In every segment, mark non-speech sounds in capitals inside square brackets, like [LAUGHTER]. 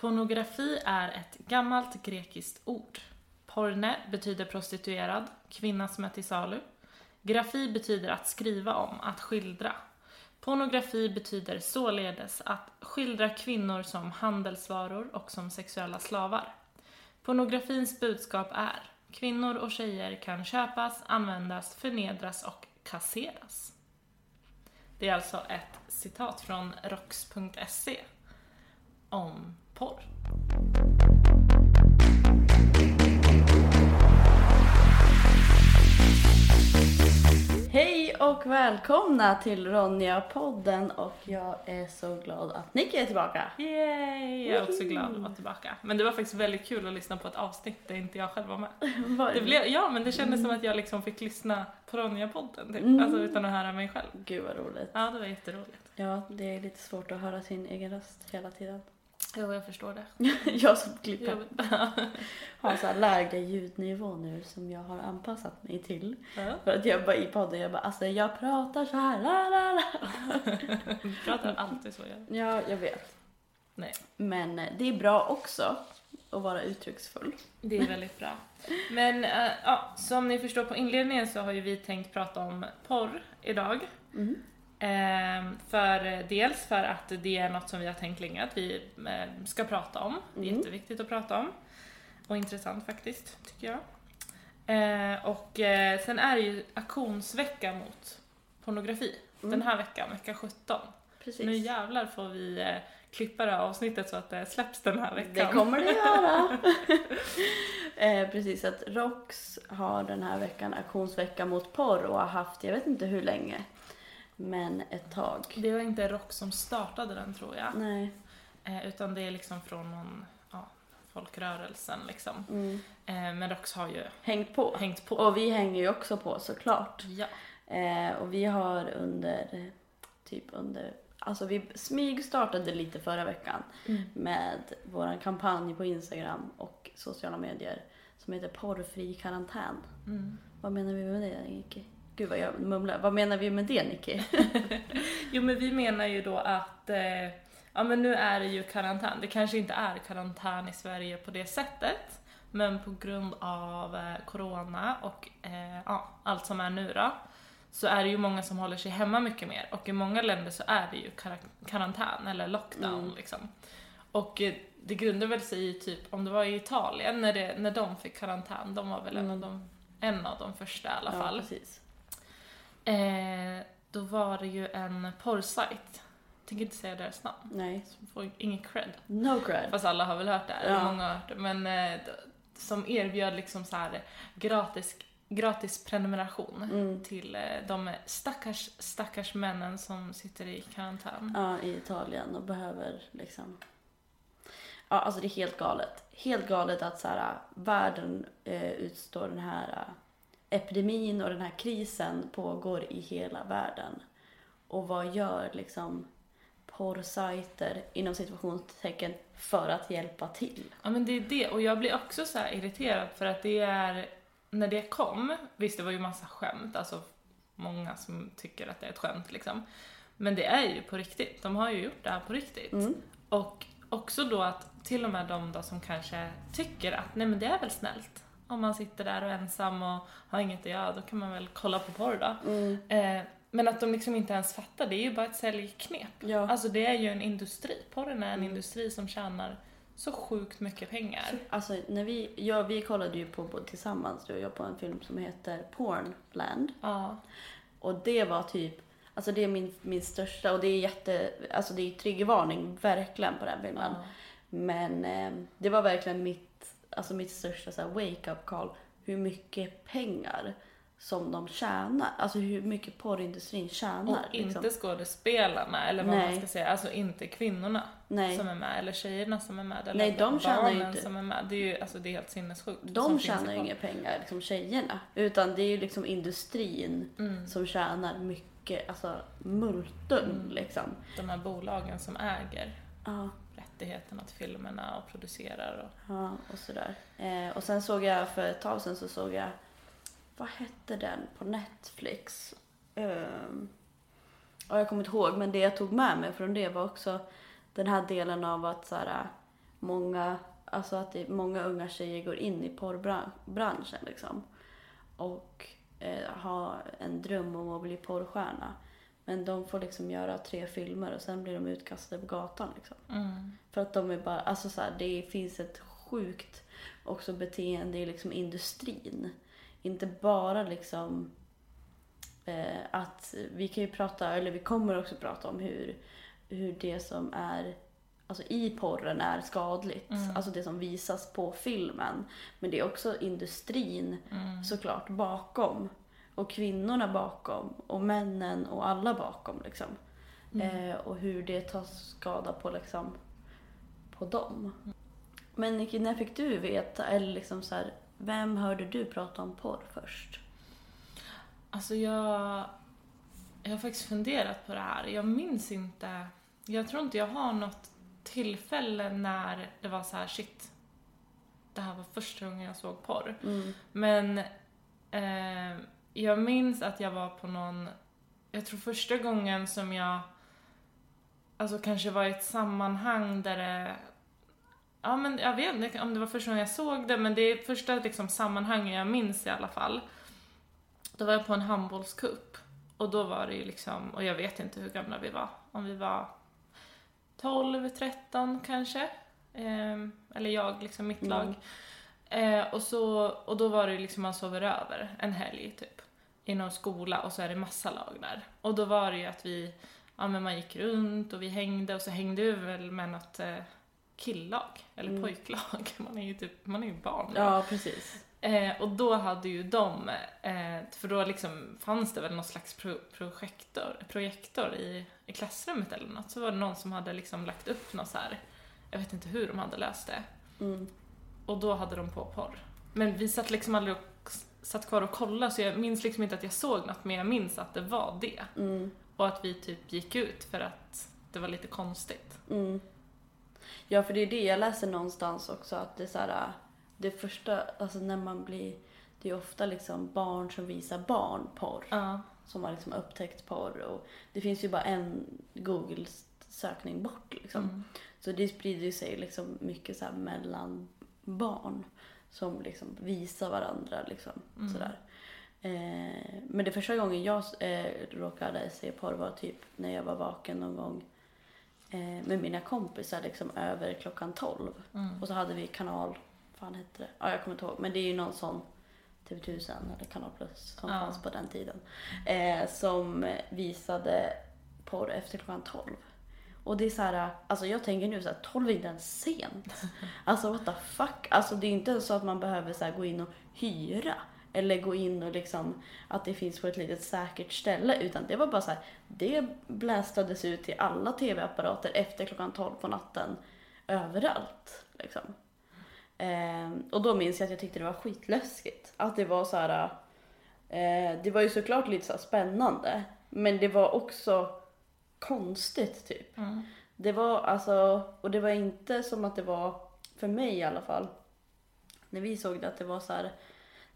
Pornografi är ett gammalt grekiskt ord. Porne betyder prostituerad, kvinna som är till salu. Grafi betyder att skriva om, att skildra. Pornografi betyder således att skildra kvinnor som handelsvaror och som sexuella slavar. Pornografins budskap är kvinnor och tjejer kan köpas, användas, förnedras och kasseras. Det är alltså ett citat från rox.se om porr. Hej och välkomna till Ronja-podden och jag är så glad att Nicky är tillbaka. Yay! Jag är också glad att vara tillbaka. Men det var faktiskt väldigt kul att lyssna på ett avsnitt där inte jag själv var med. [LAUGHS] Var Det blev, ja, men det kändes som att jag liksom fick lyssna på Ronja-podden, typ. Mm. alltså utan att höra mig själv. Gud vad roligt. Ja, det var jätteroligt. Ja, det är lite svårt att höra sin egen röst hela tiden. Jo, jag förstår det. [LAUGHS] jag som klipper [LAUGHS] har så här lägre ljudnivå nu som jag har anpassat mig till. ja. För att jag bara i podden, jag bara alltså jag pratar så här. La, la, la. Du [LAUGHS] pratar alltid så. Jag. Ja, jag vet. Nej. Men eh, det är bra också att vara uttrycksfull. Det är väldigt bra. Men eh, ja, som ni förstår på inledningen så har ju vi tänkt prata om porr idag. Mm. Ehm, för dels för att det är något som vi har tänkt länge att vi eh, ska prata om. Det är Mm. jätteviktigt att prata om. Och intressant faktiskt, tycker jag. Eh, och eh, sen är det ju auktionsvecka mot pornografi. Mm. Den här veckan, vecka 17. Precis. Nu jävlar får vi eh, klippa det här avsnittet så att det släpps den här veckan. Det kommer det göra. [LAUGHS] eh, precis, att ROX har den här veckan auktionsvecka mot porr och har haft, jag vet inte hur länge, men ett tag. Det var inte Rock som startade den tror jag. Nej. Eh, utan det är liksom från någon, ja, folkrörelsen liksom. Mm. Eh, men Rox har ju Hängt på. hängt på. Och vi hänger ju också på såklart. Ja. Eh, och vi har under, typ under, alltså vi smygstartade lite förra veckan Mm. med vår kampanj på Instagram och sociala medier som heter Porrfri karantän. Mm. Vad menar vi med det, Nicky? Gud vad jag mumlar. Vad menar vi med det, Nicky? [LAUGHS] Jo men vi menar ju då att, eh, ja men nu är det ju karantän. Det kanske inte är karantän i Sverige på det sättet. Men på grund av eh, corona och eh, ja, allt som är nu då. Så är det ju många som håller sig hemma mycket mer. Och i många länder så är det ju kar- karantän eller lockdown Mm. liksom. Och eh, det grundar väl sig i typ, om det var i Italien när, det, när de fick karantän. De var väl en, av Mm. de, en av de första i alla Ja, fall. precis. Eh, då var det ju en porrsajt. Tänker inte säga deras namn. Nej. Så får ingen cred. No cred. Fast alla har väl hört det här, Ja. många har hört det. Men eh, som erbjöd liksom så här gratis, gratis prenumeration Mm. till eh, de stackars, stackars männen som sitter i karantän. Ja, i Italien och behöver liksom... Ja, alltså det är helt galet. Helt galet att så här, världen eh, utstår den här eh, epidemin och den här krisen pågår i hela världen. Och vad gör liksom porrsajter inom situationstecken för att hjälpa till? Ja men det är det, och jag blir också så irriterad för att det är, när det kom, visst det var ju massa skämt, alltså många som tycker att det är ett skämt liksom. Men det är ju på riktigt, de har ju gjort det här på riktigt. Mm. Och också då att till och med de då som kanske tycker att nej men det är väl snällt. Om man sitter där och är ensam och har inget att göra, då kan man väl kolla på porr då. Mm. Eh, men att de liksom inte ens fattar, det är ju bara ett säljknep. Ja. Alltså det är ju en industri. Porren är en Mm. industri som tjänar så sjukt mycket pengar. Alltså, när vi, ja, vi kollade ju på, på tillsammans, du och jag, på en film som heter Pornland. Ja. Och det var typ, alltså det är min, min största, och det är jätte, alltså det är triggervarning verkligen på den filmen. ja. Men eh, det var verkligen mitt, alltså mitt största så wake-up call. Hur mycket pengar som de tjänar. Alltså hur mycket porrindustrin Och tjänar. inte liksom. skådespelarna, eller vad man Nej. ska säga. Alltså inte kvinnorna Nej, som är med, eller tjejerna som är med, eller Nej, de barnen inte- som är med. Det är ju alltså, det är helt sinnessjukt. de tjänar ju inga pengar, liksom tjejerna. Utan det är ju liksom industrin Mm. som tjänar mycket, alltså multum Mm. liksom. De här bolagen som äger Ja, rättigheterna till filmerna och producerar och... ja och sådär. Eh, och sen såg jag för ett tag sedan så såg jag, vad hette den på Netflix? Um, ja, jag kommer inte ihåg, men det jag tog med mig från det var också den här delen av att så här, många, alltså att det, många unga tjejer går in i porrbranschen liksom. Och eh, har en dröm om att bli porrstjärna. Men de får liksom göra tre filmer och sen blir de utkastade på gatan liksom. Mm. För att de är bara, alltså så här, det finns ett sjukt också beteende i liksom industrin. Inte bara liksom eh, att vi kan ju prata, eller vi kommer också prata om hur, hur det som är alltså i porren är skadligt. Mm. Alltså det som visas på filmen. Men det är också industrin Mm. såklart bakom. Och kvinnorna bakom. Och männen och alla bakom liksom. Mm. Eh, och hur det tar skada på liksom på dem. Men Nicky, när fick du veta, eller liksom så här, vem hörde du prata om porr först? Alltså jag, jag har faktiskt funderat på det här. Jag minns inte, jag tror inte jag har något tillfälle när det var så här shit, det här var första gången jag såg porr. Mm. Men eh, jag minns att jag var på någon, jag tror första gången som jag, alltså kanske var i ett sammanhang där det, ja men jag vet inte om det var första gången jag såg det, men det är första liksom sammanhanget jag minns i alla fall. Då var jag på en handbollscup och då var det ju liksom, och jag vet inte hur gamla vi var, om vi var 12, 13 kanske. Ehm, eller jag, liksom mitt Mm. lag. Eh, och, så, och då var det ju liksom man sover över en helg typ. I någon skola och så är det massa lag där. Och då var det ju att vi, ja men man gick runt och vi hängde och så hängde vi väl med något eh, killag. Eller Mm. pojklag. [LAUGHS] Man är ju typ, man är ju barn. då. Ja, precis. Eh, och då hade ju de, eh, för då liksom fanns det väl någon slags pro projektor, projektor i, i klassrummet eller något. Så var det någon som hade liksom lagt upp något så här. jag vet inte hur de hade löst det. Mm. Och då hade de på porr. Men vi satt liksom aldrig och satt kvar och kollade så jag minns liksom inte att jag såg något men jag minns att det var det. Mm. Och att vi typ gick ut för att det var lite konstigt. Mm. Ja, för det är det jag läser någonstans också att det är så här, det första, alltså när man blir, det är ofta liksom barn som visar barn porr. Ja. som har liksom upptäckt porr. Och det finns ju bara en Google-sökning bort. Liksom. Mm. Så det sprider ju sig liksom mycket så mellan barn som liksom visar varandra. Liksom, Mm. sådär. Eh, men det första gången jag eh, råkade se porr var typ när jag var vaken någon gång eh, med mina kompisar liksom över klockan 12. Mm. Och så hade vi kanal, fan hette det? Ja, jag kommer inte ihåg. Men det är ju någon sån TV1000 eller Kanal Plus som Ja. fanns på den tiden. Eh, som visade porr efter klockan 12. Och det är så här, alltså jag tänker nu så här, 12 är inte ens sent. [LAUGHS] Alltså what the fuck. Alltså det är inte ens så att man behöver så här, gå in och hyra. Eller gå in och liksom att det finns på ett litet säkert ställe. Utan det var bara så här, det blästades ut till alla tv-apparater efter klockan 12 på natten. Överallt. Liksom. Ehm, och då minns jag att jag tyckte det var skitläskigt. Att det var så här. Eh, det var ju såklart lite så spännande. Men det var också konstigt typ. Mm. Det var alltså, och det var inte som att det var, för mig i alla fall, när vi såg det att det var så här,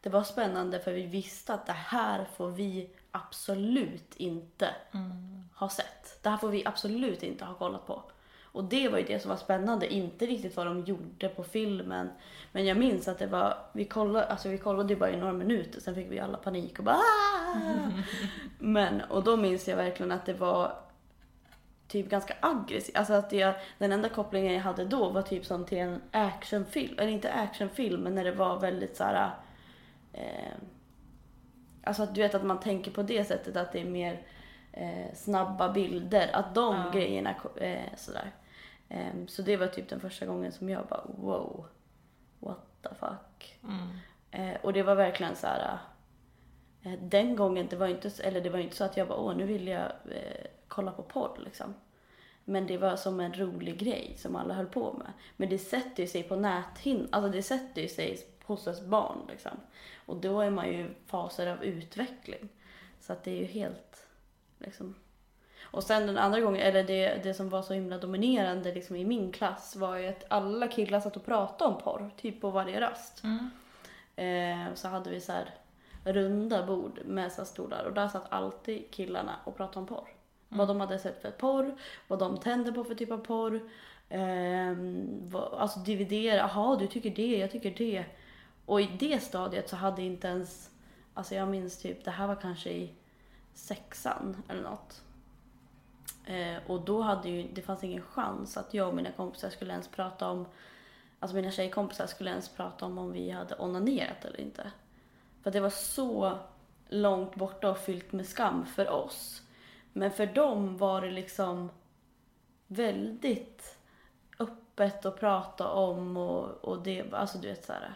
det var spännande för vi visste att det här får vi absolut inte Mm. ha sett. Det här får vi absolut inte ha kollat på. Och det var ju det som var spännande, inte riktigt vad de gjorde på filmen. Men jag minns att det var, vi kollade, alltså vi kollade ju bara i några minuter, sen fick vi alla panik och bara "Ah!" [LAUGHS] Men, och då minns jag verkligen att det var typ ganska aggressivt. Alltså att jag, den enda kopplingen jag hade då var typ som till en actionfilm. Eller inte actionfilm, men när det var väldigt så här. Eh, alltså att du vet att man tänker på det sättet att det är mer eh, snabba bilder. Att de Ja. grejerna eh, sådär. Eh, så det var typ den första gången som jag bara wow. What the fuck. Mm. Eh, och det var verkligen så här. Eh, den gången, det var inte, eller det var inte så att jag bara åh nu vill jag eh, kolla på porr liksom. Men det var som en rolig grej som alla höll på med. Men det sätter ju sig på näthinnan, alltså det sätter ju sig hos ett barn liksom. Och då är man ju i faser av utveckling. Så att det är ju helt liksom. Och sen den andra gången, eller det, det som var så himla dominerande liksom i min klass var ju att alla killar satt och pratade om porr, typ på varje rast. Mm. Eh, så hade vi så här runda bord med så stolar och där satt alltid killarna och pratade om porr. Vad de hade sett för porr, vad de tände på för typ av porr vad- alltså dividera, jaha du tycker det, jag tycker det. Och i det stadiet så hade inte ens, alltså jag minns typ, det här var kanske i sexan eller något. Eh, och då hade ju, det fanns ingen chans att jag och mina kompisar skulle ens prata om, alltså mina tjejkompisar skulle ens prata om om vi hade onanerat eller inte. För det var så långt borta och fyllt med skam för oss. Men för dem var det liksom väldigt öppet att prata om och, och det, alltså du vet såhär,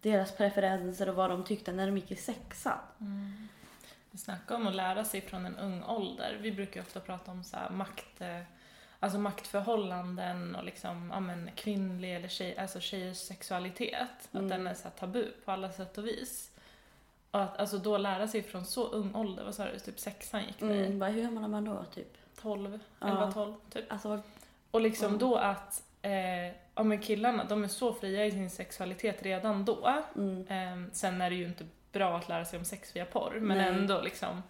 deras preferenser och vad de tyckte när de gick i sexan. Snacka om att lära sig från en ung ålder. Vi brukar ju ofta prata om så makt, eh, alltså maktförhållanden och liksom, ja men kvinnlig eller tjej, alltså tjejers sexualitet. Mm. Att den är så tabu på alla sätt och vis. Och att alltså då lära sig från så ung ålder, vad sa du, typ sexan gick ni? Mm, bara, hur gammal är man då typ? 12, Ja. 11, 12 typ. Alltså, Och liksom Mm. då att, eh, ja men killarna, de är så fria i sin sexualitet redan då. mm, Eh, sen är det ju inte bra att lära sig om sex via porr, men Nej. ändå liksom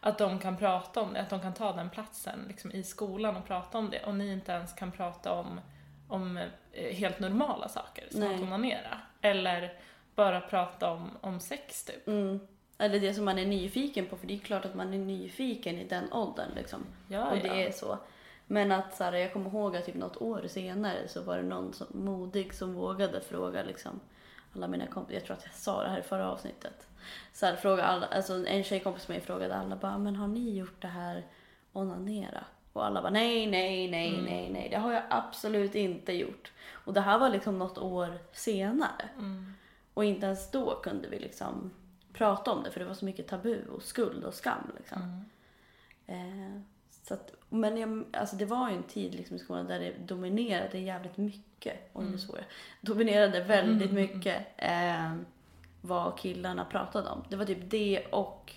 att de kan prata om det, att de kan ta den platsen liksom, i skolan och prata om det och ni inte ens kan prata om, om eh, helt normala saker som Nej. att onanera. Eller bara prata om, om sex typ. mm. Eller det som man är nyfiken på, för det är klart att man är nyfiken i den åldern liksom. Ja, och det ja. är så. Men att så här, jag kommer ihåg att typ något år senare så var det någon som, modig som vågade fråga liksom alla mina kompisar, jag tror att jag sa det här i förra avsnittet. Så här, fråga alla, alltså en tjejkompis med mig frågade alla bara, men har ni gjort det här onanera? Och alla bara nej, nej, nej, Mm. nej, nej, det har jag absolut inte gjort. Och det här var liksom något år senare. Mm. Och inte ens då kunde vi liksom prata om det för det var så mycket tabu och skuld och skam liksom. Mm. Eh, så att, men jag, alltså det var ju en tid liksom i skolan där det dominerade jävligt mycket. Oj, Mm. jag. Dominerade väldigt Mm. mycket eh, vad killarna pratade om. Det var typ det och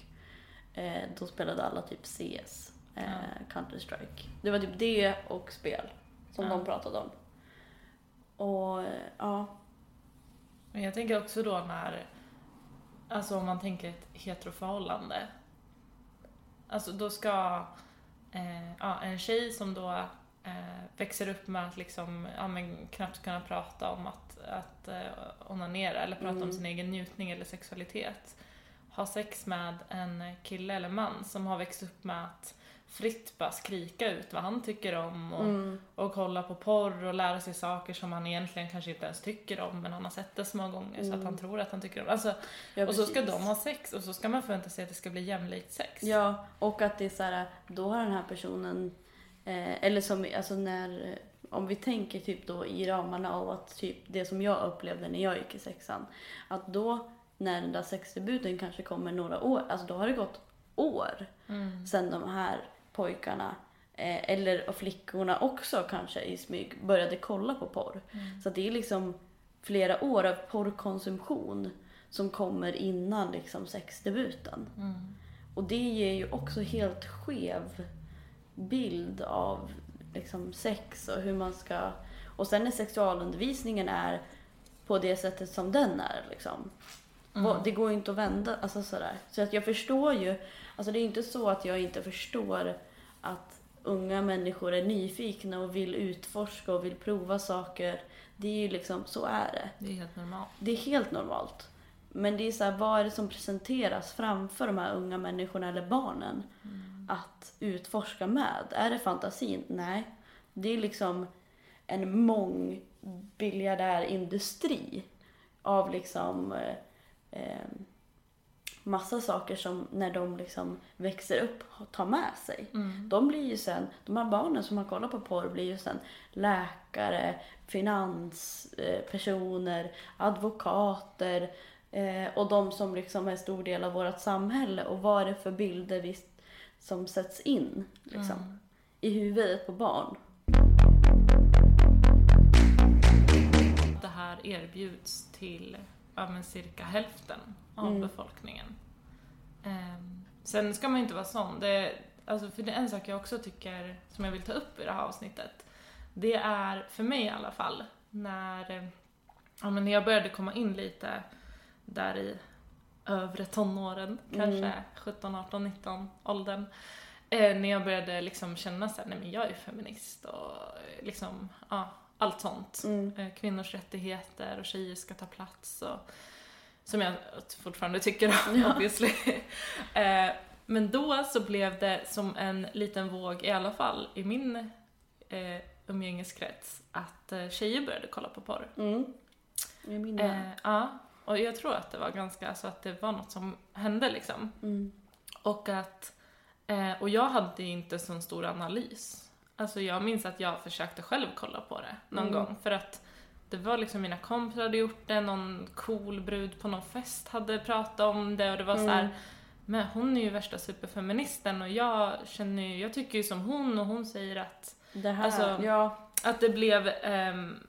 eh, då spelade alla typ CS, eh, Ja. Counter-Strike. Det var typ det och spel som Ja. de pratade om. Och eh, ja, Men jag tänker också då när, alltså om man tänker ett heteroförhållande. Alltså då ska eh, ja, en tjej som då eh, växer upp med att liksom, ja, men knappt kunna prata om att, att eh, onanera eller prata om Mm. sin egen njutning eller sexualitet. Ha sex med en kille eller man som har växt upp med att fritt bara skrika ut vad han tycker om och mm, och kolla på porr och lära sig saker som han egentligen kanske inte ens tycker om men han har sett det så många gånger så att Mm. han tror att han tycker om det. Alltså, ja, och så ska de ha sex och så ska man förvänta sig att det ska bli jämlikt sex. Ja, och att det är så här, då har den här personen, eh, eller som, alltså när, om vi tänker typ då i ramarna av att typ det som jag upplevde när jag gick i sexan, att då när den där sexdebuten kanske kommer några år, alltså då har det gått år Mm. sedan de här pojkarna, eh, eller och flickorna också kanske i smyg, började kolla på porr. Mm. Så det är liksom flera år av porrkonsumtion som kommer innan liksom sexdebuten. Mm. Och det ger ju också helt skev bild av liksom sex och hur man ska... Och sen när sexualundervisningen är på det sättet som den är liksom. Mm. Det går ju inte att vända, alltså sådär. Så att jag förstår ju, alltså det är inte så att jag inte förstår att unga människor är nyfikna och vill utforska och vill prova saker. Det är ju liksom, så är det. Det är helt normalt. Det är helt normalt. Men det är så här, vad är det som presenteras framför de här unga människorna eller barnen att utforska med? Är det fantasin? Nej. Det är liksom en mångbiljardärindustri av liksom eh, eh, massa saker som när de liksom växer upp tar med sig. Mm. De blir ju sen, de här barnen som har kollat på porr blir ju sen läkare, finanspersoner, advokater eh, och de som liksom är stor del av vårt samhälle och vad är det för bilder vi, som sätts in liksom, Mm. i huvudet på barn. Det här erbjuds till ja, men cirka hälften av Mm. befolkningen. Ehm, sen ska man ju inte vara sån. Det, alltså, för det är en sak jag också tycker, som jag vill ta upp i det här avsnittet. Det är, för mig i alla fall, när, ja, men när jag började komma in lite där i övre tonåren, Mm. kanske 17, 18, 19 åldern. eh, när jag började liksom känna såhär, nej men jag är feminist och liksom, ja, allt sånt. Mm. Eh, kvinnors rättigheter och tjejer ska ta plats och som jag fortfarande tycker Ja. obviously. [LAUGHS] eh, men då så blev det som en liten våg, i alla fall i min eh, umgängeskrets, att eh, tjejer började kolla på porr. Mm. Jag minns Eh, ja, och jag tror att det var ganska, alltså att det var något som hände liksom. mm. Och att, eh, och jag hade ju inte så stor analys. Alltså jag minns att jag försökte själv kolla på det någon Mm. gång för att det var liksom mina kompisar hade gjort det, någon cool brud på någon fest hade pratat om det och det var så här. Mm. men hon är ju värsta superfeministen och jag känner ju, jag tycker ju som hon och hon säger att Det här, Alltså- ja. att det blev ehm,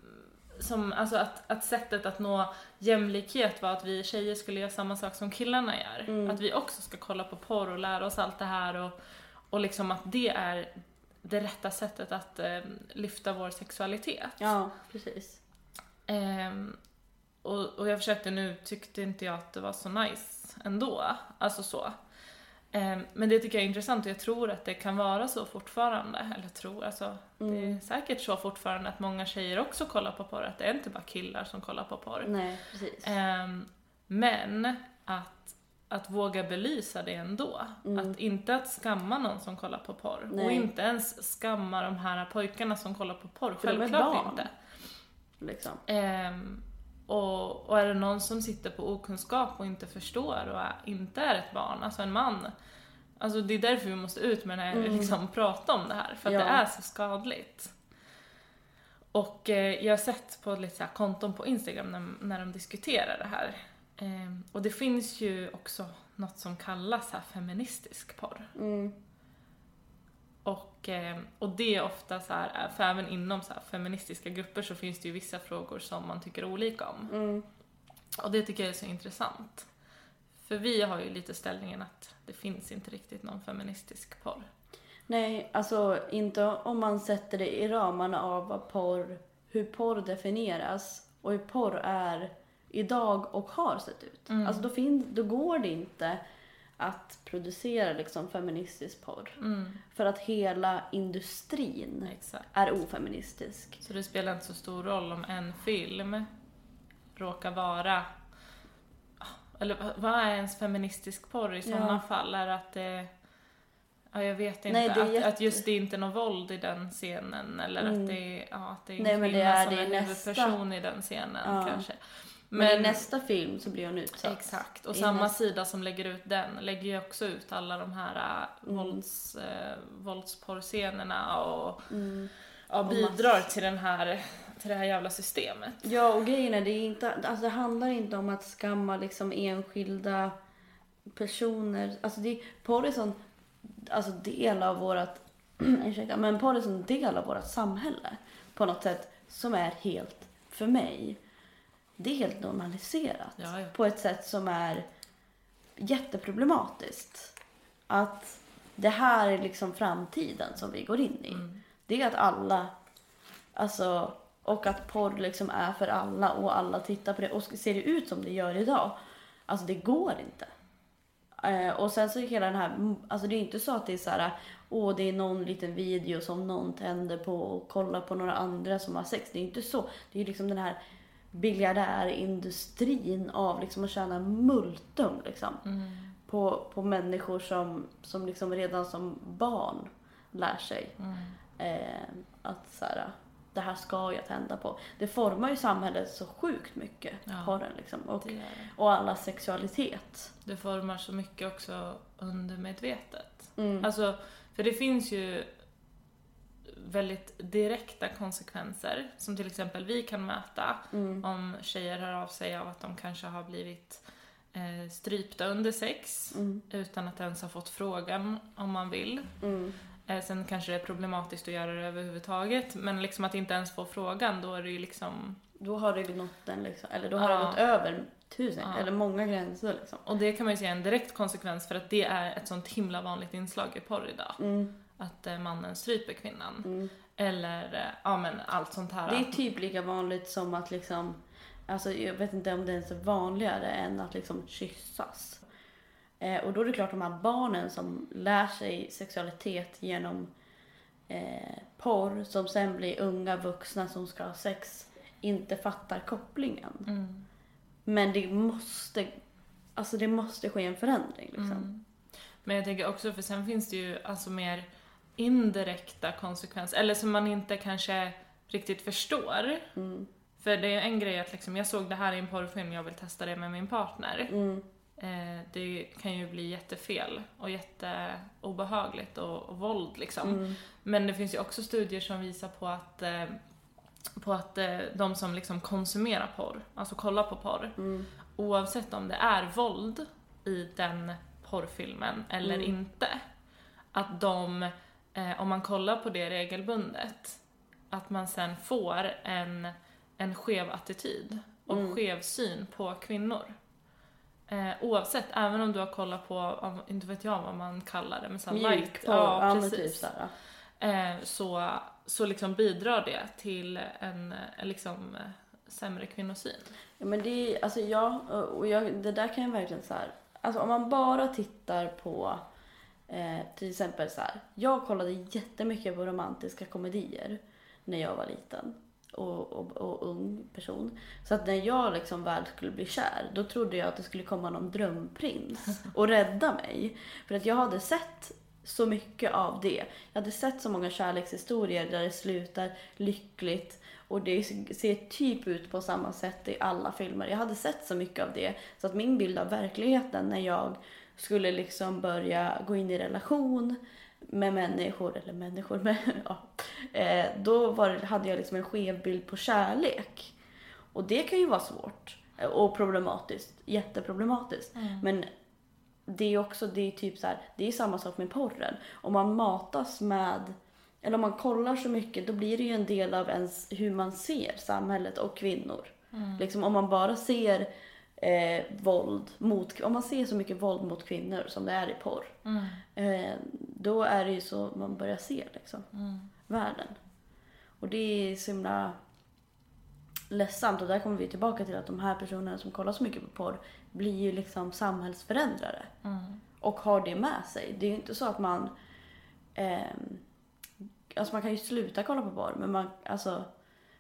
som, alltså att, att sättet att nå jämlikhet var att vi tjejer skulle göra samma sak som killarna gör. Mm. Att vi också ska kolla på porr och lära oss allt det här och, och liksom att det är det rätta sättet att ehm, lyfta vår sexualitet. ja, precis. Ehm, och, och jag försökte nu, tyckte inte jag att det var så nice ändå. Alltså så. Ehm, men det tycker jag är intressant och jag tror att det kan vara så fortfarande. Eller tror, alltså det Mm. är säkert så fortfarande att många tjejer också kollar på porr. Att det är inte bara killar som kollar på porr. Nej, precis. Ehm, men att, att våga belysa det ändå. Mm. Att inte att skamma någon som kollar på porr. Nej. Och inte ens skamma de här pojkarna som kollar på porr. För Självklart barn. inte. Liksom. Ehm, och, och är det någon som sitter på okunskap och inte förstår och är, inte är ett barn, alltså en man. Alltså det är därför vi måste ut med det här, Mm. liksom prata om det här, för att Ja. det är så skadligt. Och eh, jag har sett på lite så konton på Instagram när, när de diskuterar det här. Ehm, och det finns ju också något som kallas här feministisk porr. Mm. Och, eh, och det är ofta så här, för även inom så feministiska grupper så finns det ju vissa frågor som man tycker olika om. Mm. Och det tycker jag är så intressant. För vi har ju lite ställningen att det finns inte riktigt någon feministisk porr. Nej, alltså inte om man sätter det i ramarna av vad porr, hur porr definieras och hur porr är idag och har sett ut. Mm. Alltså då, fin- då går det inte att producera liksom feministisk porr. Mm, För att hela industrin exakt. är ofeministisk. Så det spelar inte så stor roll om en film råkar vara eller vad- är ens feministisk porr i sådana Ja. fall? Är att det Ja, jag vet inte. Nej, är att, jätte- att just det inte är någon våld i den scenen eller Mm. att det är, ja, att det är en Nej, kvinna är som det är i nästa- huvudperson i den scenen Ja. kanske. Men, i nästa film så blir hon utsatt. Exakt, och I samma nästa- sida som lägger ut den lägger ju också ut alla de här äh, Mm. vålds, äh, våldsporrscenerna och Mm. ja, bidrar till, den här, till det här jävla systemet. Ja, och grejen är, det, är inte, alltså det handlar inte om att skamma liksom enskilda personer. Alltså det, porr är sån alltså del av vårat, [CLEARS THROAT] ursäkta, men porr är sån del av vårat samhälle på något sätt som är helt, för mig, det är helt normaliserat. Ja, ja. På ett sätt som är jätteproblematiskt. Att det här är liksom framtiden som vi går in i. Mm. Det är att alla, alltså, och att porr liksom är för alla och alla tittar på det och ser det ut som det gör idag. Alltså det går inte. Eh, och sen så är hela den här, alltså det är inte så att det är så här, åh det är någon liten video som någon tänder på och kollar på några andra som har sex. Det är inte så. Det är liksom den här biljardärindustrin av liksom att tjäna multum liksom. Mm. På, på människor som, som liksom redan som barn lär sig Mm. eh, att så här, det här ska jag tända på. Det formar ju samhället så sjukt mycket, Ja. porren liksom. Och, det. och alla sexualitet. det formar så mycket också undermedvetet. Mm. Alltså, för det finns ju väldigt direkta konsekvenser som till exempel vi kan möta Mm. om tjejer hör av sig av att de kanske har blivit eh, strypta under sex Mm. utan att ens ha fått frågan om man vill. Mm. Eh, sen kanske det är problematiskt att göra det överhuvudtaget men liksom att inte ens få frågan då är det ju liksom Då har det nått den liksom, eller då har Ja. det gått över tusen, Ja. eller många gränser liksom. och det kan man ju säga är en direkt konsekvens för att det är ett sånt himla vanligt inslag i porr idag. Mm. Att eh, mannen stryper kvinnan. Mm. Eller eh, ja men allt sånt här. Det är typ lika vanligt som att liksom, alltså jag vet inte om det ens är vanligare än att liksom kyssas. Eh, och då är det klart de här barnen som lär sig sexualitet genom eh, porr, som sen blir unga vuxna som ska ha sex, inte fattar kopplingen. Mm. Men det måste, alltså det måste ske en förändring liksom. Mm. Men jag tänker också, för sen finns det ju alltså mer indirekta konsekvenser, eller som man inte kanske riktigt förstår. Mm. För det är en grej att liksom, jag såg det här i en porrfilm, jag vill testa det med min partner. Mm. Eh, det kan ju bli jättefel och jätteobehagligt och, och våld liksom. Mm. Men det finns ju också studier som visar på att, eh, på att eh, de som liksom konsumerar porr, alltså kollar på porr, Mm. oavsett om det är våld i den porrfilmen eller Mm. inte, att de, eh, om man kollar på det regelbundet, att man sen får en, en skev attityd och Mm. skev syn på kvinnor. Eh, oavsett, även om du har kollat på, om- inte vet jag vad man kallar det, men så här light, Mjukporr, ja, ja, typ precis. såhär. Eh, så, så liksom bidrar det till en eh, liksom, eh, sämre kvinnosyn. Ja men det är, alltså jag, och jag, det där kan jag verkligen så här, alltså om man bara tittar på eh, till exempel så här, jag kollade jättemycket på romantiska komedier när jag var liten och, och, och ung person. Så att när jag liksom väl skulle bli kär, då trodde jag att det skulle komma någon drömprins [LAUGHS] och rädda mig. För att jag hade sett så mycket av det. Jag hade sett så många kärlekshistorier där det slutar lyckligt och det ser typ ut på samma sätt i alla filmer. Jag hade sett så mycket av det så att min bild av verkligheten när jag skulle liksom börja gå in i relation med människor, eller människor, med, [LAUGHS] ja, eh, då var, hade jag liksom en skev bild på kärlek. Och det kan ju vara svårt eh, och problematiskt, jätteproblematiskt. Men det är också, det är typ så här, det är samma sak med porren. Om man matas med, eller om man kollar så mycket, då blir det ju en del av ens hur man ser samhället och kvinnor. Liksom om man bara ser eh, våld mot, om man ser så mycket våld mot kvinnor som det är i porr, Mm. eh, då är det ju så man börjar se liksom, Mm. världen. Och det är så himla ledsamt och där kommer vi tillbaka till att de här personerna som kollar så mycket på porr blir ju liksom samhällsförändrare Mm. och har det med sig. Det är ju inte så att man... ehm, alltså man kan ju sluta kolla på porr, men, man, alltså,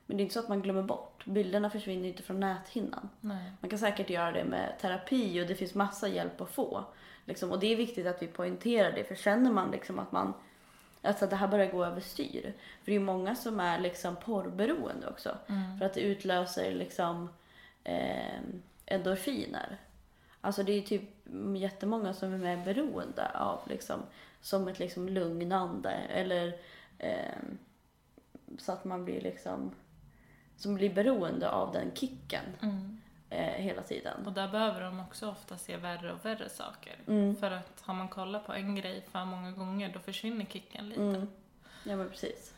men det är inte så att man glömmer bort. Bilderna försvinner ju inte från näthinnan. Nej. Man kan säkert göra det med terapi och det finns massa hjälp att få. Liksom, och det är viktigt att vi poängterar det, för känner man liksom att man Alltså att det här börjar gå överstyr. För det är ju många som är liksom porrberoende också. Mm. För att det utlöser liksom eh, endorfiner. Alltså det är typ jättemånga som är mer beroende av liksom som ett liksom lugnande eller eh, så att man blir liksom som blir beroende av den kicken Mm. eh, hela tiden. Och där behöver de också ofta se värre och värre saker. Mm. För att har man kollat på en grej för många gånger då försvinner kicken lite. Mm. Ja men precis.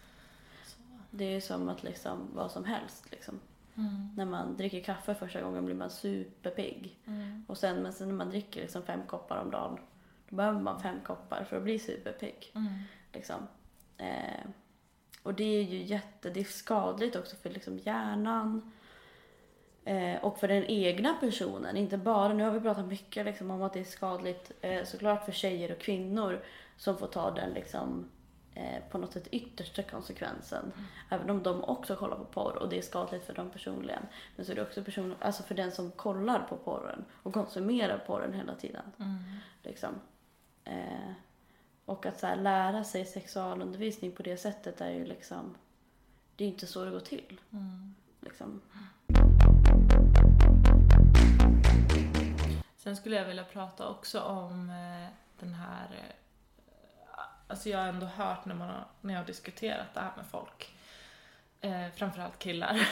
Så. Det är ju som att liksom vad som helst liksom. Mm. När man dricker kaffe första gången blir man superpigg. Mm. Och sen, men sen när man dricker liksom fem koppar om dagen, då behöver man fem koppar för att bli superpigg. Mm. Liksom. Eh, och det är ju jätte, det är skadligt också för liksom hjärnan. Eh, och för den egna personen, inte bara, nu har vi pratat mycket liksom om att det är skadligt eh, såklart för tjejer och kvinnor som får ta den liksom eh, på något sätt yttersta konsekvensen. Även om de också kollar på porr och det är skadligt för dem personligen. Men så är det också person, alltså för den som kollar på porren och konsumerar porren hela tiden. Mm. Liksom. Eh, och att så här, lära sig sexualundervisning på det sättet är ju liksom, det är inte så det går till. Mm. Liksom. Sen skulle jag vilja prata också om eh, den här... Eh, alltså jag har ändå hört när, man har, när jag har diskuterat det här med folk, eh, framförallt killar, [LAUGHS]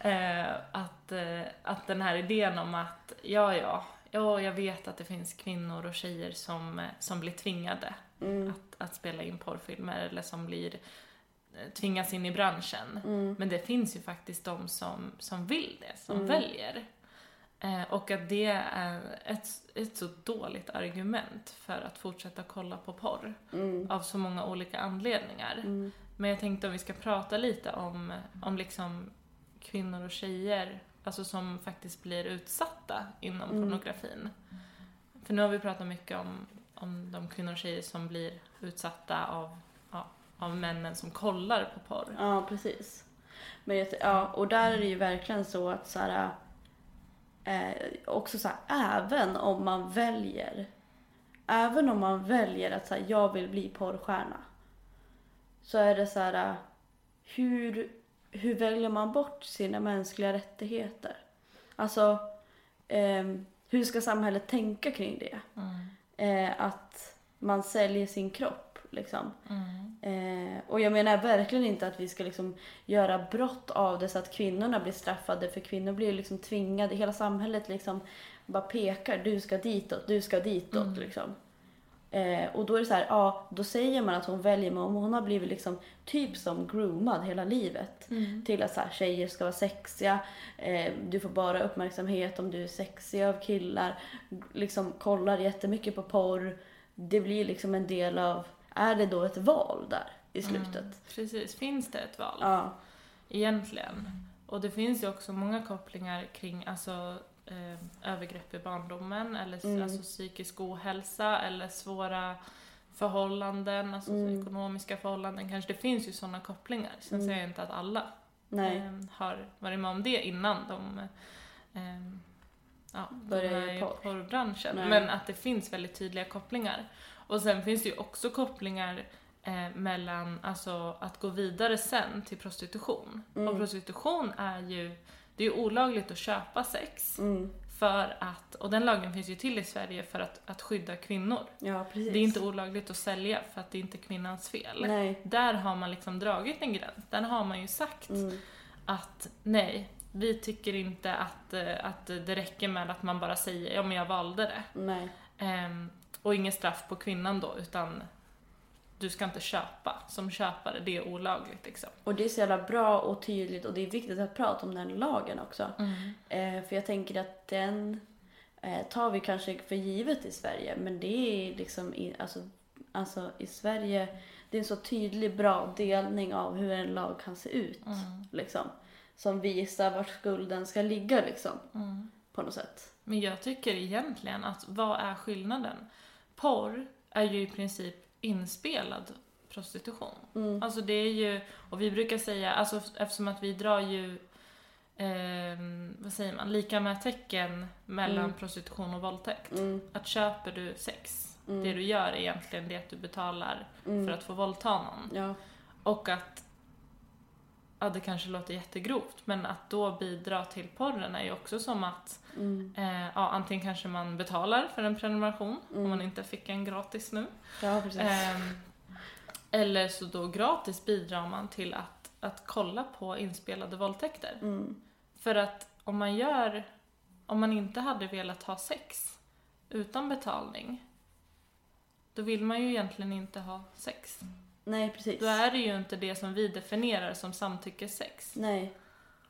eh, att, eh, att den här idén om att ja, ja, ja, jag vet att det finns kvinnor och tjejer som, eh, som blir tvingade Mm. att, att spela in porrfilmer eller som blir eh, tvingas in i branschen. Mm. Men det finns ju faktiskt de som, som vill det, som Mm. väljer. Eh, och att det är ett, ett så dåligt argument för att fortsätta kolla på porr. Mm. Av så många olika anledningar. Mm. Men jag tänkte om vi ska prata lite om, om liksom kvinnor och tjejer, alltså som faktiskt blir utsatta inom Mm. pornografin. För nu har vi pratat mycket om, om de kvinnor och tjejer som blir utsatta av, ja, av männen som kollar på porr. Ja, precis. Men jag, ja, och där är det ju verkligen så att så här, eh, också så här, även om man väljer, även om man väljer att så här, jag vill bli porrstjärna, så är det så här, hur, hur väljer man bort sina mänskliga rättigheter? Alltså, eh, hur ska samhället tänka kring det? Mm. Eh, att man säljer sin kropp liksom. Mm. Eh, och jag menar verkligen inte att vi ska liksom göra brott av det så att kvinnorna blir straffade för kvinnor blir liksom tvingade, hela samhället liksom bara pekar, du ska ditåt, du ska ditåt Mm. liksom. Eh, och då är det så här, ja, då säger man att hon väljer, men om hon har blivit liksom typ som groomad hela livet Mm. till att så här, tjejer ska vara sexiga, eh, du får bara uppmärksamhet om du är sexig av killar, liksom kollar jättemycket på porr. Det blir liksom en del av, är det då ett val där i slutet? Mm. Precis, finns det ett val? Ja. egentligen. Och det finns ju också många kopplingar kring alltså, eh, övergrepp i barndomen eller Mm. alltså, psykisk ohälsa eller svåra förhållanden, alltså Mm. ekonomiska förhållanden kanske. Det finns ju sådana kopplingar. Sen Mm. säger jag inte att alla eh, har varit med om det innan de eh, ja, Börjar började i i porr. porrbranschen. Nej. Men att det finns väldigt tydliga kopplingar. Och sen finns det ju också kopplingar eh, mellan alltså, att gå vidare sen till prostitution. Mm. Och prostitution är ju, det är ju olagligt att köpa sex Mm. för att, och den lagen finns ju till i Sverige för att, att skydda kvinnor. Ja. Det är inte olagligt att sälja för att det är inte kvinnans fel. Nej. Där har man liksom dragit en gräns. Där har man ju sagt Mm. att nej, vi tycker inte att, eh, att det räcker med att man bara säger ja men jag valde det. Ehm, och inget straff på kvinnan då, utan du ska inte köpa som köpare, det är olagligt liksom. Och det är så jävla bra och tydligt och det är viktigt att prata om den lagen också. Eh, för jag tänker att den eh, tar vi kanske för givet i Sverige, men det är liksom i, alltså, alltså i Sverige, det är en så tydlig bra delning av hur en lag kan se ut. Mm. Liksom, som visar vart skulden ska ligga liksom, Mm. på något sätt. Men jag tycker egentligen att vad är skillnaden? Porr är ju i princip inspelad prostitution. Mm. Alltså det är ju, och vi brukar säga, alltså eftersom att vi drar ju, ehm, vad säger man, lika med tecken mellan Mm. prostitution och våldtäkt. Mm. Att köper du sex, Mm. det du gör är egentligen det att du betalar Mm. för att få våldta någon. Ja. Och att, ja det kanske låter jättegrovt, men att då bidra till porren är ju också som att Mm. Eh, ja, antingen kanske man betalar för en prenumeration Mm. om man inte fick en gratis nu. ja, precis. Ehm, eller så då gratis bidrar man till att, att kolla på inspelade våldtäkter. Mm. För att om man gör, om man inte hade velat ha sex utan betalning, då vill man ju egentligen inte ha sex. Nej, precis. Då är det ju inte det som vi definierar som samtyckessex. Nej.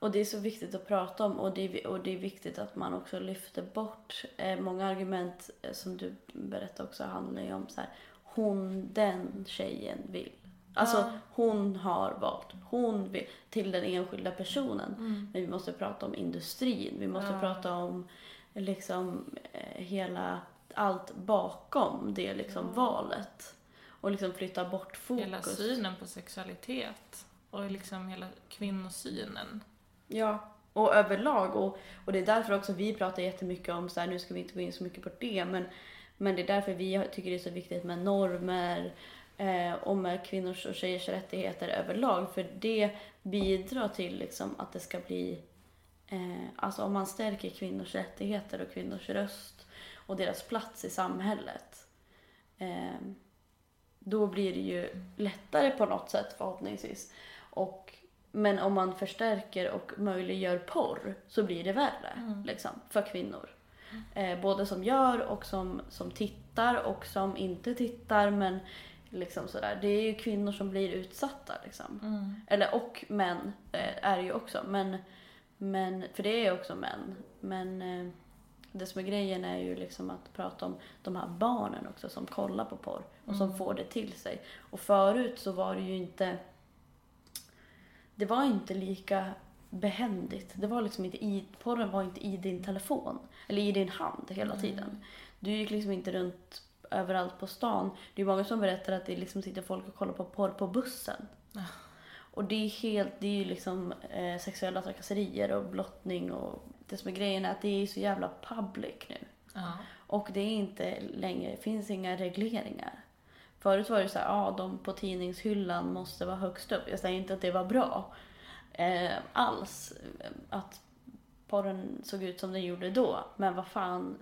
Och det är så viktigt att prata om och det är, och det är viktigt att man också lyfter bort eh, många argument eh, som du berättade också handlar ju om så här, hon, den tjejen vill. Alltså Ja. hon har valt, hon vill till den enskilda personen. Mm. Men vi måste prata om industrin, vi måste Ja. prata om liksom eh, hela, allt bakom det liksom Ja. valet. Och liksom flytta bort fokus. Hela synen på sexualitet och liksom hela kvinnosynen. Ja, och överlag. Och, och det är därför också vi pratar jättemycket om, så här, nu ska vi inte gå in så mycket på det, men, men det är därför vi tycker det är så viktigt med normer eh, och med kvinnors och tjejers rättigheter överlag. För det bidrar till liksom, att det ska bli, eh, alltså om man stärker kvinnors rättigheter och kvinnors röst och deras plats i samhället. Eh, då blir det ju lättare på något sätt förhoppningsvis. Och men om man förstärker och möjliggör porr så blir det värre Mm. liksom, för kvinnor. Eh, både som gör och som, som tittar och som inte tittar. Men liksom sådär. Det är ju kvinnor som blir utsatta. Liksom. Mm. Eller och män eh, är det ju också. Men, men, för det är också män. Men eh, det som är grejen är ju liksom att prata om de här barnen också som kollar på porr och som Mm. får det till sig. Och förut så var det ju inte det var inte lika behändigt. Det var liksom inte i, porren var inte i din telefon. Eller i din hand hela Mm. tiden. Du gick liksom inte runt överallt på stan. Det är många som berättar att det liksom sitter folk och kollar på porr på bussen. Ja. Och det är helt, det är ju liksom eh, sexuella trakasserier och blottning och det som är grejen är att det är så jävla public nu. Ja. Och det är inte längre, finns inga regleringar. Förut var det så här, ja de på tidningshyllan måste vara högst upp. Jag säger inte att det var bra eh, alls. Att porren såg ut som den gjorde då. Men vad fan,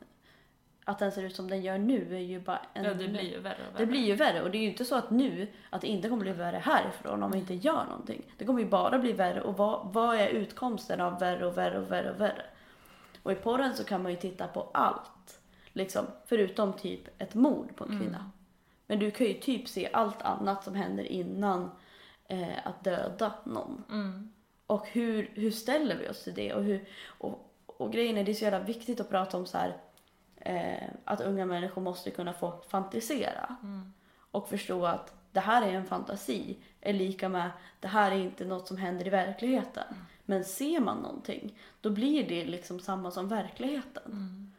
att den ser ut som den gör nu är ju bara en... ja, det blir ju värre och värre. Det blir ju värre och det är ju inte så att nu att det inte kommer bli värre härifrån om vi inte gör någonting. Det kommer ju bara bli värre och vad, vad är utkomsten av värre och värre och värre och värre? Och i porren så kan man ju titta på allt. Liksom, förutom typ ett mord på en kvinna. Men du kan ju typ se allt annat som händer innan eh, att döda någon. Mm. Och hur, hur ställer vi oss till det? Och, hur, och, och grejen är, det är så jävla viktigt att prata om så här, eh, att unga människor måste kunna få fantisera. Mm. Och förstå att det här är en fantasi, är lika med det här är inte något som händer i verkligheten. Men ser man någonting, då blir det liksom samma som verkligheten. Mm.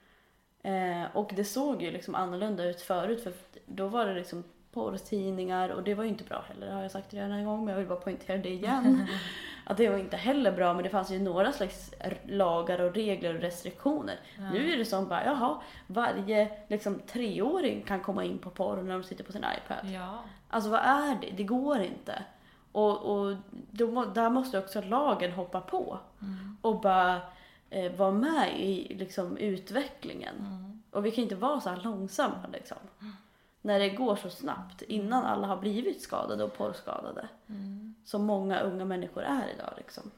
Eh, och det såg ju liksom annorlunda ut förut för då var det liksom porrtidningar och det var ju inte bra heller, det har jag sagt redan en gång men jag vill bara poängtera det igen. [LAUGHS] att det var inte heller bra men det fanns ju några slags lagar och regler och restriktioner. Ja. Nu är det som bara, jaha, varje liksom treåring kan komma in på porr när de sitter på sin iPad. Ja. Alltså vad är det? Det går inte. Och, och då, där måste också lagen hoppa på Mm. och bara eh, vara med i liksom, utvecklingen. Mm. Och vi kan inte vara så här långsamma liksom. När det går så snabbt innan alla har blivit skadade och porrskadade. Mm. Som många unga människor är idag liksom.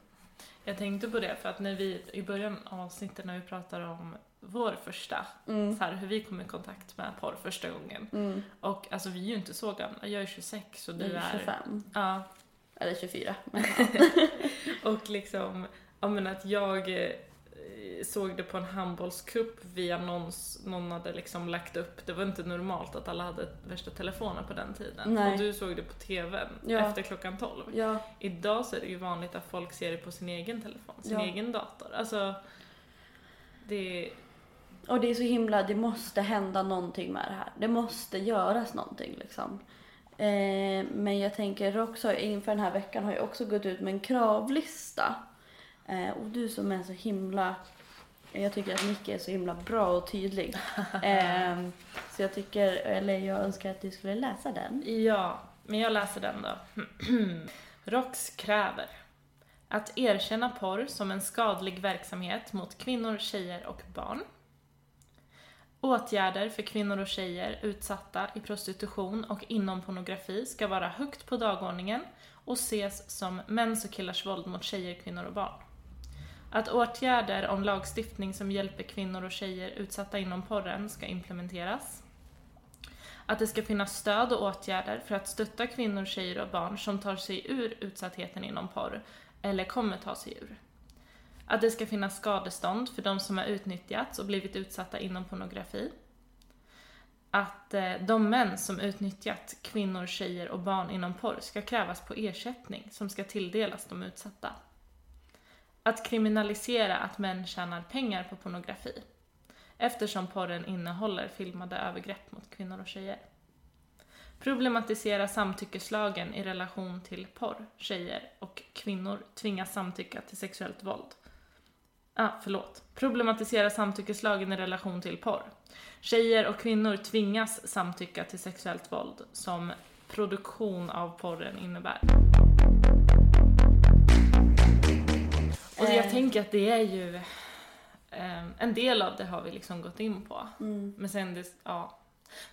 Jag tänkte på det för att när vi i början av avsnittet när vi pratar om vår första, Mm. så här, hur vi kom i kontakt med porr första gången. Mm. Och alltså vi är ju inte så gamla, jag är 26 och Du är är... 25. Ja, Eller 24. Men, [LAUGHS] och liksom, ja men att jag såg det på en handbollscup via någons, någon hade liksom lagt upp, det var inte normalt att alla hade värsta telefoner på den tiden. Nej. Och du såg det på TVn Ja. efter klockan 12. ja, Idag så är det ju vanligt att folk ser det på sin egen telefon, sin Ja. egen dator. Alltså, det... och det är så himla, det måste hända någonting med det här. Det måste göras någonting liksom. Eh, men jag tänker också, inför den här veckan har jag också gått ut med en kravlista. Eh, och du som är så himla, jag tycker att Nicky är så himla bra och tydlig. [LAUGHS] Eh, så jag tycker, eller jag önskar att du skulle läsa den. Ja, men jag läser den då. [CLEARS THROAT] ROX kräver att erkänna porr som en skadlig verksamhet mot kvinnor, tjejer och barn. Åtgärder för kvinnor och tjejer utsatta i prostitution och inom pornografi ska vara högt på dagordningen och ses som mäns och killars våld mot tjejer, kvinnor och barn. Att åtgärder om lagstiftning som hjälper kvinnor och tjejer utsatta inom porren ska implementeras. Att det ska finnas stöd och åtgärder för att stötta kvinnor, tjejer och barn som tar sig ur utsattheten inom porr, eller kommer ta sig ur. Att det ska finnas skadestånd för de som har utnyttjats och blivit utsatta inom pornografi. Att eh, de män som utnyttjat kvinnor, tjejer och barn inom porr ska krävas på ersättning som ska tilldelas de utsatta. Att kriminalisera att män tjänar pengar på pornografi eftersom porren innehåller filmade övergrepp mot kvinnor och tjejer. Problematisera samtyckeslagen i relation till porr. Tjejer och kvinnor tvingas samtycka till sexuellt våld. Ah, förlåt. Problematisera samtyckeslagen i relation till porr. Tjejer och kvinnor tvingas samtycka till sexuellt våld som produktion av porren innebär. Och jag Eh. tänker att det är ju eh, en del av det har vi liksom gått in på. Mm. Men sen det, ja.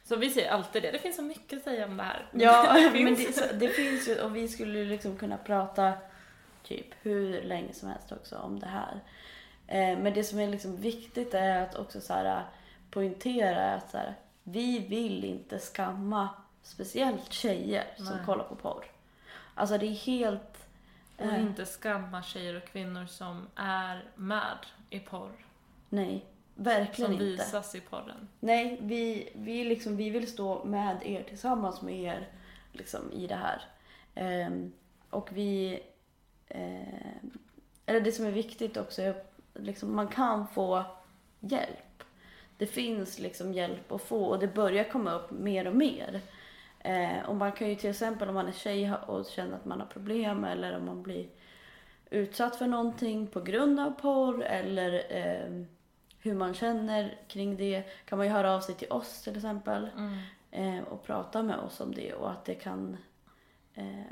Så vi säger alltid det, det finns så mycket att säga om det här. Ja, Det [LAUGHS] [LAUGHS] men det, så, det finns ju och vi skulle liksom kunna prata typ hur länge som helst också om det här. Eh, men det som är liksom viktigt är att också så här, poängtera att så här, vi vill inte skamma speciellt tjejer som Nej. kollar på porr. Alltså det är helt... Och eh, inte skamma tjejer och kvinnor som är med i porr. nej, verkligen Som inte. visas i porren. Nej, vi, vi, liksom, vi vill stå med er tillsammans med er liksom, i det här. Ehm, och vi... ehm, eller det som är viktigt också är att liksom, man kan få hjälp. Det finns liksom hjälp att få och det börjar komma upp mer och mer. Eh, och man kan ju till exempel om man är tjej och känner att man har problem eller om man blir utsatt för någonting på grund av porr eller eh, hur man känner kring det kan man ju höra av sig till oss till exempel Mm. eh, och prata med oss om det och att det kan eh,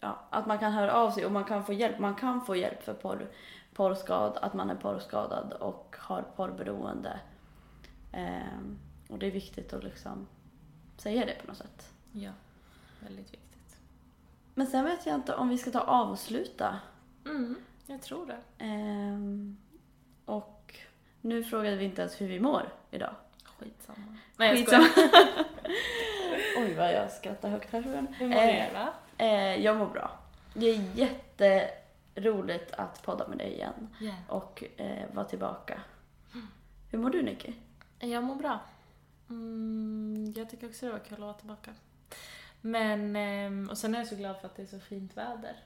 ja, att man kan höra av sig och man kan få hjälp. Man kan få hjälp för porr, porrskad, att man är porrskadad och har porrberoende. Eh, och det är viktigt att liksom säga det på något sätt. Ja, väldigt viktigt. Men sen vet jag inte om vi ska ta avsluta. Mm, jag tror det. Ehm, och nu frågade vi inte ens hur vi mår idag. Skitsamma. Nej, jag skojar. [LAUGHS] Oj vad jag skrattar högt här. Hur mår Eh, du? Eh, jag mår bra. Det är jätteroligt att podda med dig igen Yeah. och eh, vara tillbaka. Hur mår du Nicky? Jag mår bra. Mm, jag tycker också det var kul att vara tillbaka. Men, ehm, och sen är jag så glad för att det är så fint väder.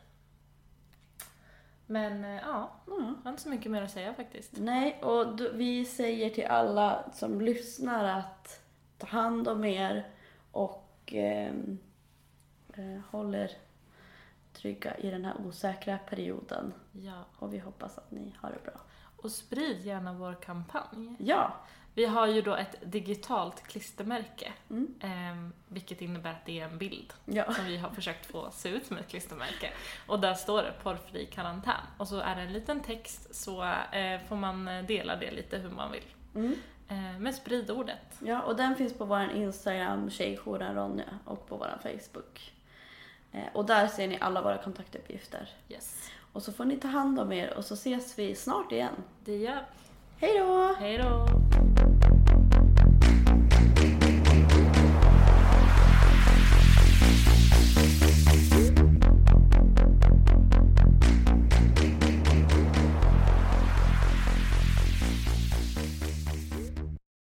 Men eh, ja, Mm. jag har inte så mycket mer att säga faktiskt. Nej, och d- vi säger till alla som lyssnar att ta hand om er och ehm, eh, håller trygga i den här osäkra perioden. Ja. Och vi hoppas att ni har det bra. Och sprid gärna vår kampanj. Ja! Vi har ju då ett digitalt klistermärke. Mm. ehm, vilket innebär att det är en bild Ja. som vi har försökt få se ut som ett klistermärke. Och där står det porrfri karantän. Och så är det en liten text så eh, får man dela det lite hur man vill. Mm. Eh, men sprid ordet. Ja, och den finns på vår Instagram, Tjejjouren Ronja, och på vår Facebook. Eh, och där ser ni alla våra kontaktuppgifter. Yes. Och så får ni ta hand om er och så ses vi snart igen. Det gör Hej då! Hej då!